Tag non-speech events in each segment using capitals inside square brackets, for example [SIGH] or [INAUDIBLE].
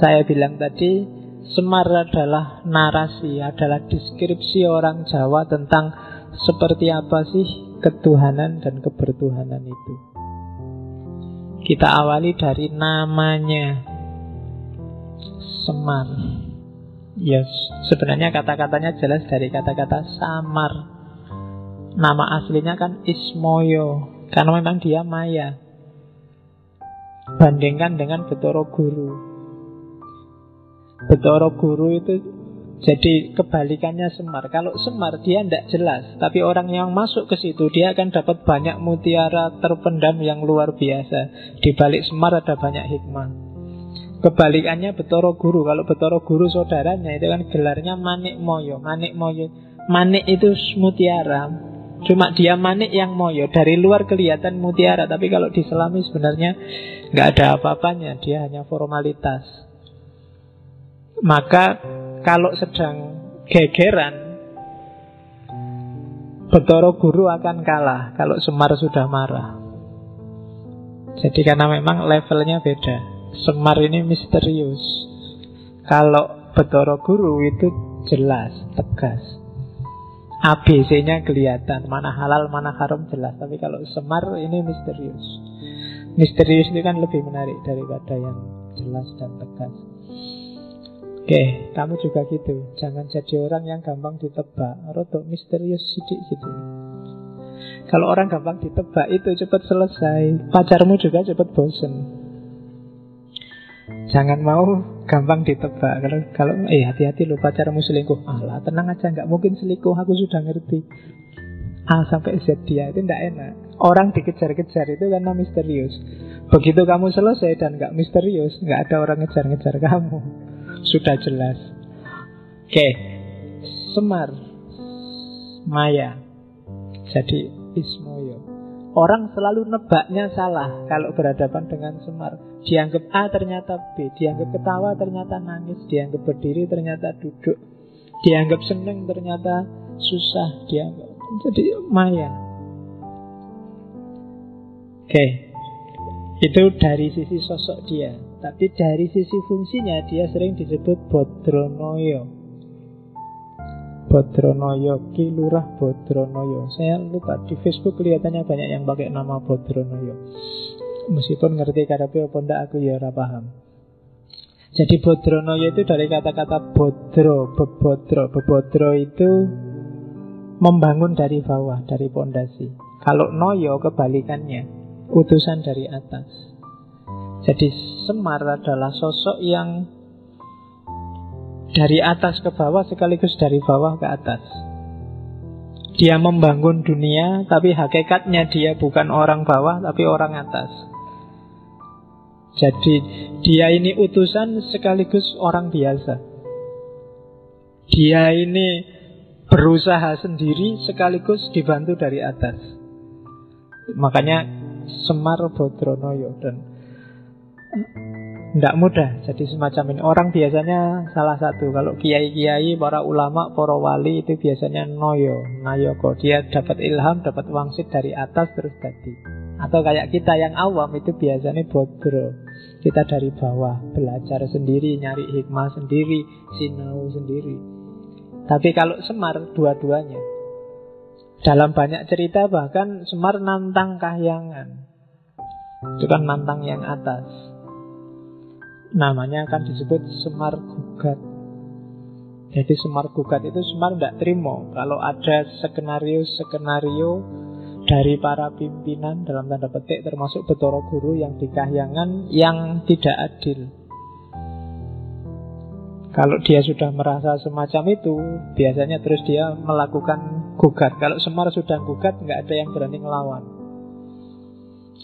saya bilang tadi Semar adalah narasi, adalah deskripsi orang Jawa tentang seperti apa sih ketuhanan dan kebertuhanan itu. Kita awali dari namanya Semar. Ya, yes, sebenarnya kata-katanya jelas dari kata-kata samar. Nama aslinya kan Ismoyo, karena memang dia Maya. Bandingkan dengan Betoro Guru. Betoro Guru itu jadi kebalikannya Semar. Kalau Semar dia tidak jelas, tapi orang yang masuk ke situ dia akan dapat banyak mutiara terpendam yang luar biasa. Di balik Semar ada banyak hikmah. Kebalikannya Betoro Guru. Kalau Betoro Guru saudaranya itu kan gelarnya Manik Moyo. Manik Moyo. Manik itu mutiara. Cuma dia manik yang moyo. Dari luar kelihatan mutiara, tapi kalau diselami sebenarnya nggak ada apa-apanya. Dia hanya formalitas. Maka kalau sedang gegeran Betoro guru akan kalah kalau Semar sudah marah. Jadi karena memang levelnya beda. Semar ini misterius. Kalau Betoro guru itu jelas, tegas. ABC-nya kelihatan, mana halal, mana haram jelas. Tapi kalau Semar ini misterius. Misterius itu kan lebih menarik daripada yang jelas dan tegas. Oke, kamu juga gitu. Jangan jadi orang yang gampang ditebak. Rodok misterius sidik gitu. Kalau orang gampang ditebak itu cepat selesai. Pacarmu juga cepat bosen. Jangan mau gampang ditebak. Kalau kalau eh hati-hati lo pacarmu selingkuh. Alah, tenang aja nggak mungkin selingkuh. Aku sudah ngerti. A sampai Z dia itu tidak enak. Orang dikejar-kejar itu karena misterius. Begitu kamu selesai dan nggak misterius, nggak ada orang ngejar-ngejar kamu sudah jelas. Oke, Semar, Maya, jadi Ismoyo. Orang selalu nebaknya salah kalau berhadapan dengan Semar. Dianggap A ternyata B, dianggap ketawa ternyata nangis, dianggap berdiri ternyata duduk, dianggap seneng ternyata susah, dianggap jadi Maya. Oke, itu dari sisi sosok dia. Tapi dari sisi fungsinya dia sering disebut Bodronoyo. Bodronoyo Kilurah Bodronoyo. Saya lupa di Facebook kelihatannya banyak yang pakai nama Bodronoyo. Meskipun ngerti karepe apa ndak aku ya ora paham. Jadi Bodronoyo itu dari kata-kata bodro, bebodro. Bebodro itu membangun dari bawah, dari pondasi. Kalau noyo kebalikannya. Utusan dari atas jadi Semar adalah sosok yang dari atas ke bawah sekaligus dari bawah ke atas. Dia membangun dunia, tapi hakikatnya dia bukan orang bawah, tapi orang atas. Jadi dia ini utusan sekaligus orang biasa. Dia ini berusaha sendiri sekaligus dibantu dari atas. Makanya Semar Bodronoyo dan tidak mudah. Jadi semacam ini. Orang biasanya salah satu. Kalau kiai-kiai, para ulama, para wali Itu biasanya noyo, nayoko Dia dapat ilham, dapat wangsit dari atas Terus jadi. Atau kayak kita yang awam itu biasanya bodro. Kita dari bawah Belajar sendiri, nyari hikmah sendiri Sinau sendiri. Tapi kalau Semar dua-duanya. Dalam banyak cerita bahkan Semar nantang kahyangan. Itu kan nantang yang atas namanya akan disebut semar gugat. Jadi semar gugat itu semar tidak terima kalau ada skenario-skenario dari para pimpinan dalam tanda petik termasuk Betoro Guru yang dikahyangan yang tidak adil. Kalau dia sudah merasa semacam itu, biasanya terus dia melakukan gugat. Kalau Semar sudah gugat, nggak ada yang berani ngelawan.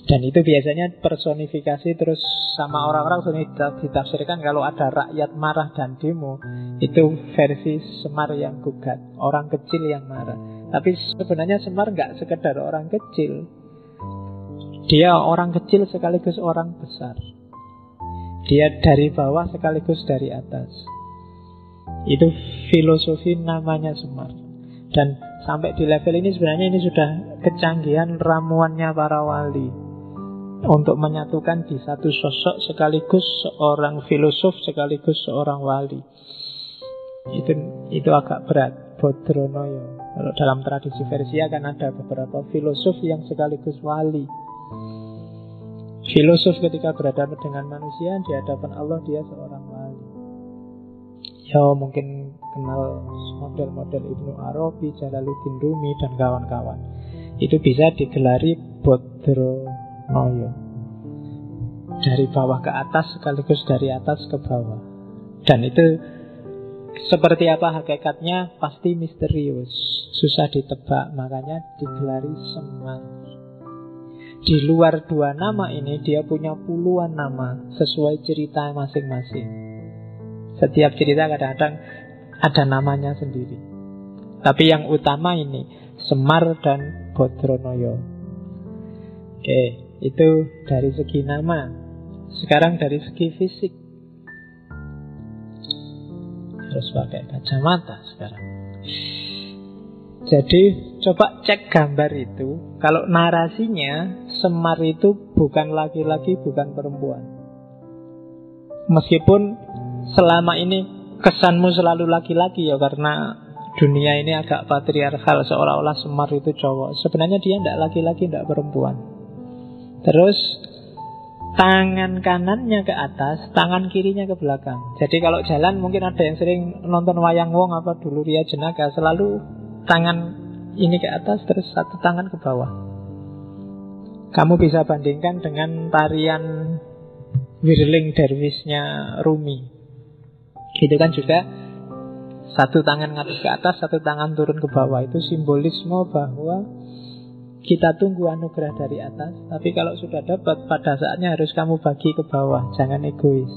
Dan itu biasanya personifikasi terus sama orang-orang sini ditafsirkan kalau ada rakyat marah dan demo itu versi Semar yang gugat, orang kecil yang marah. Tapi sebenarnya Semar nggak sekedar orang kecil, dia orang kecil sekaligus orang besar. Dia dari bawah sekaligus dari atas. Itu filosofi namanya Semar. Dan sampai di level ini sebenarnya ini sudah kecanggihan ramuannya para wali. Untuk menyatukan di satu sosok sekaligus seorang filosof sekaligus seorang wali. Itu itu agak berat. Bodronoyo. Kalau dalam tradisi Persia kan ada beberapa filosof yang sekaligus wali. Filosof ketika berhadapan dengan manusia di hadapan Allah dia seorang wali. Ya mungkin kenal model-model Ibnu Arabi, Jalaluddin Rumi dan kawan-kawan. Itu bisa digelari Bodronoyo. Dari bawah ke atas sekaligus dari atas ke bawah. Dan itu seperti apa hakikatnya pasti misterius, susah ditebak, makanya digelari semar. Di luar dua nama ini dia punya puluhan nama sesuai cerita masing-masing. Setiap cerita kadang-kadang ada namanya sendiri. Tapi yang utama ini Semar dan Bodronoyo. Oke, itu dari segi nama. Sekarang dari segi fisik harus pakai kacamata sekarang. Jadi coba cek gambar itu. Kalau narasinya Semar itu bukan laki-laki, bukan perempuan. Meskipun selama ini kesanmu selalu laki-laki ya karena dunia ini agak patriarkal seolah-olah Semar itu cowok. Sebenarnya dia tidak laki-laki, tidak perempuan. Terus tangan kanannya ke atas, tangan kirinya ke belakang. Jadi kalau jalan mungkin ada yang sering nonton wayang wong apa dulu Ria Jenaka selalu tangan ini ke atas terus satu tangan ke bawah. Kamu bisa bandingkan dengan tarian Wirling Derwisnya Rumi. Itu kan juga satu tangan ngadep ke atas, satu tangan turun ke bawah. Itu simbolisme bahwa kita tunggu anugerah dari atas, tapi kalau sudah dapat, pada saatnya harus kamu bagi ke bawah, jangan egois.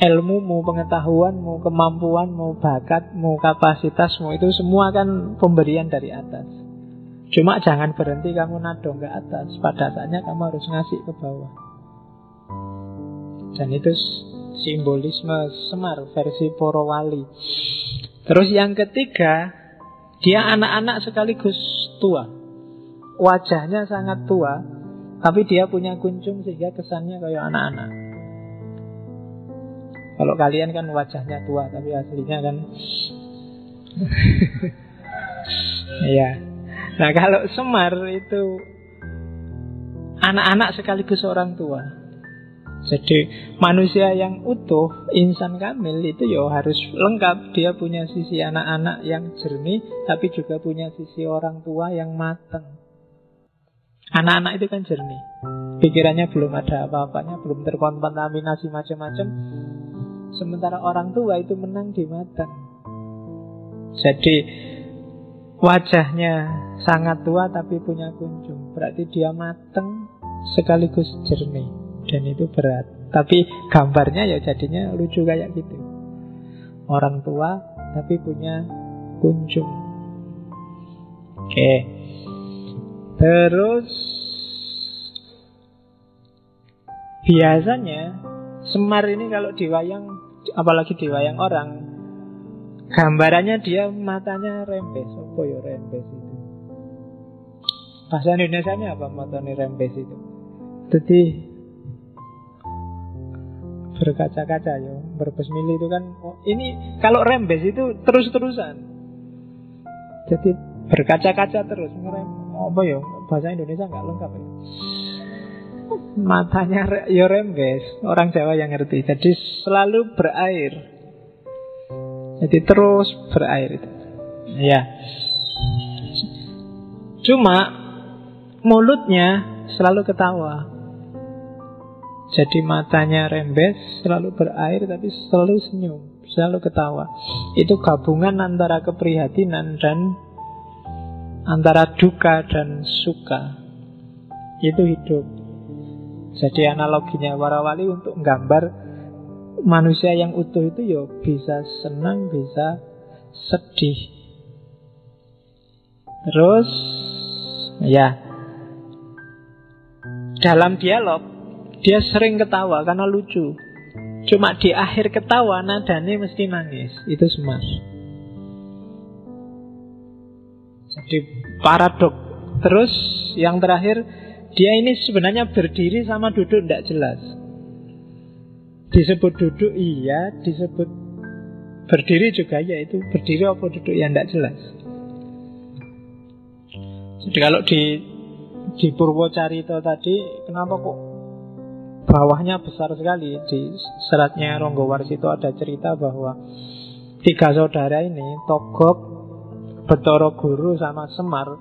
Ilmumu, pengetahuanmu, kemampuanmu, bakatmu, kapasitasmu itu semua kan pemberian dari atas. Cuma jangan berhenti kamu nadong ke atas, pada saatnya kamu harus ngasih ke bawah. Dan itu simbolisme Semar versi Porowali. Terus yang ketiga, dia anak-anak sekaligus tua. Wajahnya sangat tua, tapi dia punya kuncung sehingga kesannya kayak anak-anak. Kalau kalian kan wajahnya tua, tapi aslinya kan [LAUGHS] Iya. Nah kalau Semar itu anak-anak sekaligus orang tua. Jadi manusia yang utuh, insan kamil itu ya harus lengkap. Dia punya sisi anak-anak yang jernih, tapi juga punya sisi orang tua yang matang. Anak-anak itu kan jernih. Pikirannya belum ada apa-apanya, belum terkontaminasi macam-macam. Sementara orang tua itu menang di matang. Jadi wajahnya sangat tua tapi punya kunjung. Berarti dia matang sekaligus jernih dan itu berat. Tapi gambarnya ya jadinya lucu kayak gitu. Orang tua tapi punya kunjung. Oke. Terus biasanya Semar ini kalau diwayang apalagi diwayang orang gambarannya dia matanya rembes. Apa ya rembes itu? Bahasa Indonesia ini apa matanya rembes itu? Jadi berkaca-kaca ya berbesmili itu kan oh, ini kalau rembes itu terus-terusan. Jadi berkaca-kaca terus ngerem. Apa ya bahasa Indonesia nggak lengkap ya matanya ya rembes. Orang Jawa yang ngerti. Jadi selalu berair. Jadi terus berair itu. Ya cuma mulutnya selalu ketawa jadi matanya rembes, selalu berair tapi selalu senyum, selalu ketawa. Itu gabungan antara keprihatinan dan antara duka dan suka. Itu hidup. Jadi analoginya warawali untuk menggambar manusia yang utuh itu ya bisa senang, bisa sedih. Terus ya dalam dialog dia sering ketawa karena lucu. Cuma di akhir ketawa nadanya mesti nangis. Itu semar. Jadi paradok. Terus yang terakhir Dia ini sebenarnya berdiri sama duduk tidak jelas. Disebut duduk iya, disebut berdiri juga ya itu berdiri apa duduk yang tidak jelas. Jadi kalau di di Purwocarito tadi, kenapa kok bawahnya besar sekali di seratnya Ronggo Warsito ada cerita bahwa tiga saudara ini Togok, Betoro Guru sama Semar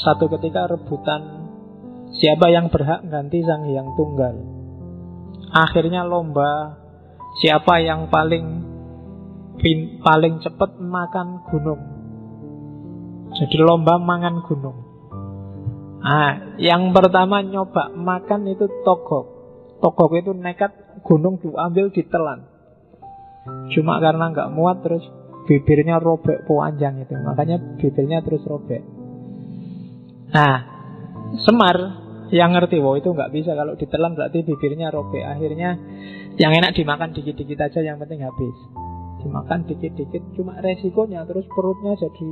satu ketika rebutan siapa yang berhak ganti sang yang tunggal. Akhirnya lomba siapa yang paling paling cepat makan gunung. Jadi lomba mangan gunung. Ah, yang pertama nyoba makan itu Togok. Togok itu nekat gunung diambil ditelan. Cuma karena nggak muat terus bibirnya robek panjang itu. Makanya bibirnya terus robek. Nah, Semar yang ngerti, wow itu nggak bisa kalau ditelan berarti bibirnya robek. Akhirnya yang enak dimakan dikit-dikit aja, yang penting habis. Dimakan dikit-dikit, cuma resikonya terus perutnya jadi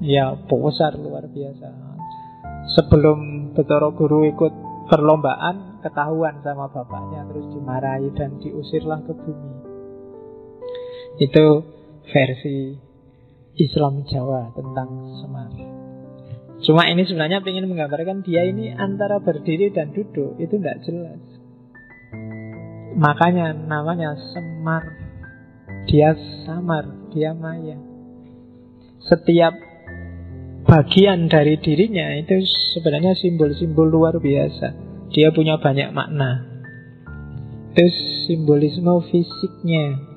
ya besar luar biasa. Sebelum Betoro Guru ikut perlombaan, ketahuan sama bapaknya terus dimarahi dan diusirlah ke bumi. Itu versi Islam Jawa tentang Semar. Cuma ini sebenarnya ingin menggambarkan dia ini antara berdiri dan duduk itu tidak jelas. Makanya namanya Semar. Dia samar, dia maya. Setiap bagian dari dirinya itu sebenarnya simbol-simbol luar biasa. Dia punya banyak makna. Itu simbolisme fisiknya.